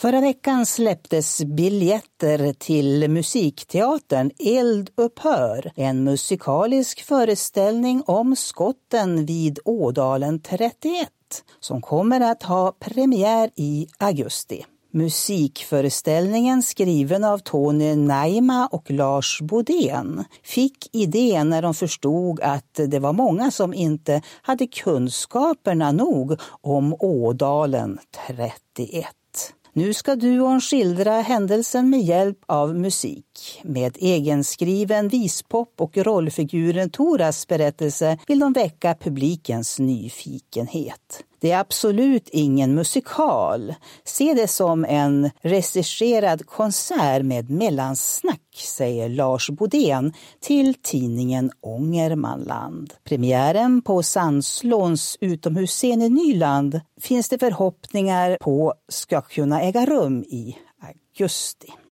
Förra veckan släpptes biljetter till musikteatern Eldupphör, en musikalisk föreställning om skotten vid Ådalen 31 som kommer att ha premiär i augusti. Musikföreställningen skriven av Tony Naima och Lars Bodén fick idén när de förstod att det var många som inte hade kunskaperna nog om Ådalen 31. Nu ska duon skildra händelsen med hjälp av musik. Med egenskriven vispop och rollfiguren Toras berättelse vill de väcka publikens nyfikenhet. Det är absolut ingen musikal. Se det som en regisserad konsert med mellansnack, säger Lars Bodén till tidningen Ångermanland. Premiären på Sandslåns utomhusscen i Nyland finns det förhoppningar på ska kunna äga rum i augusti.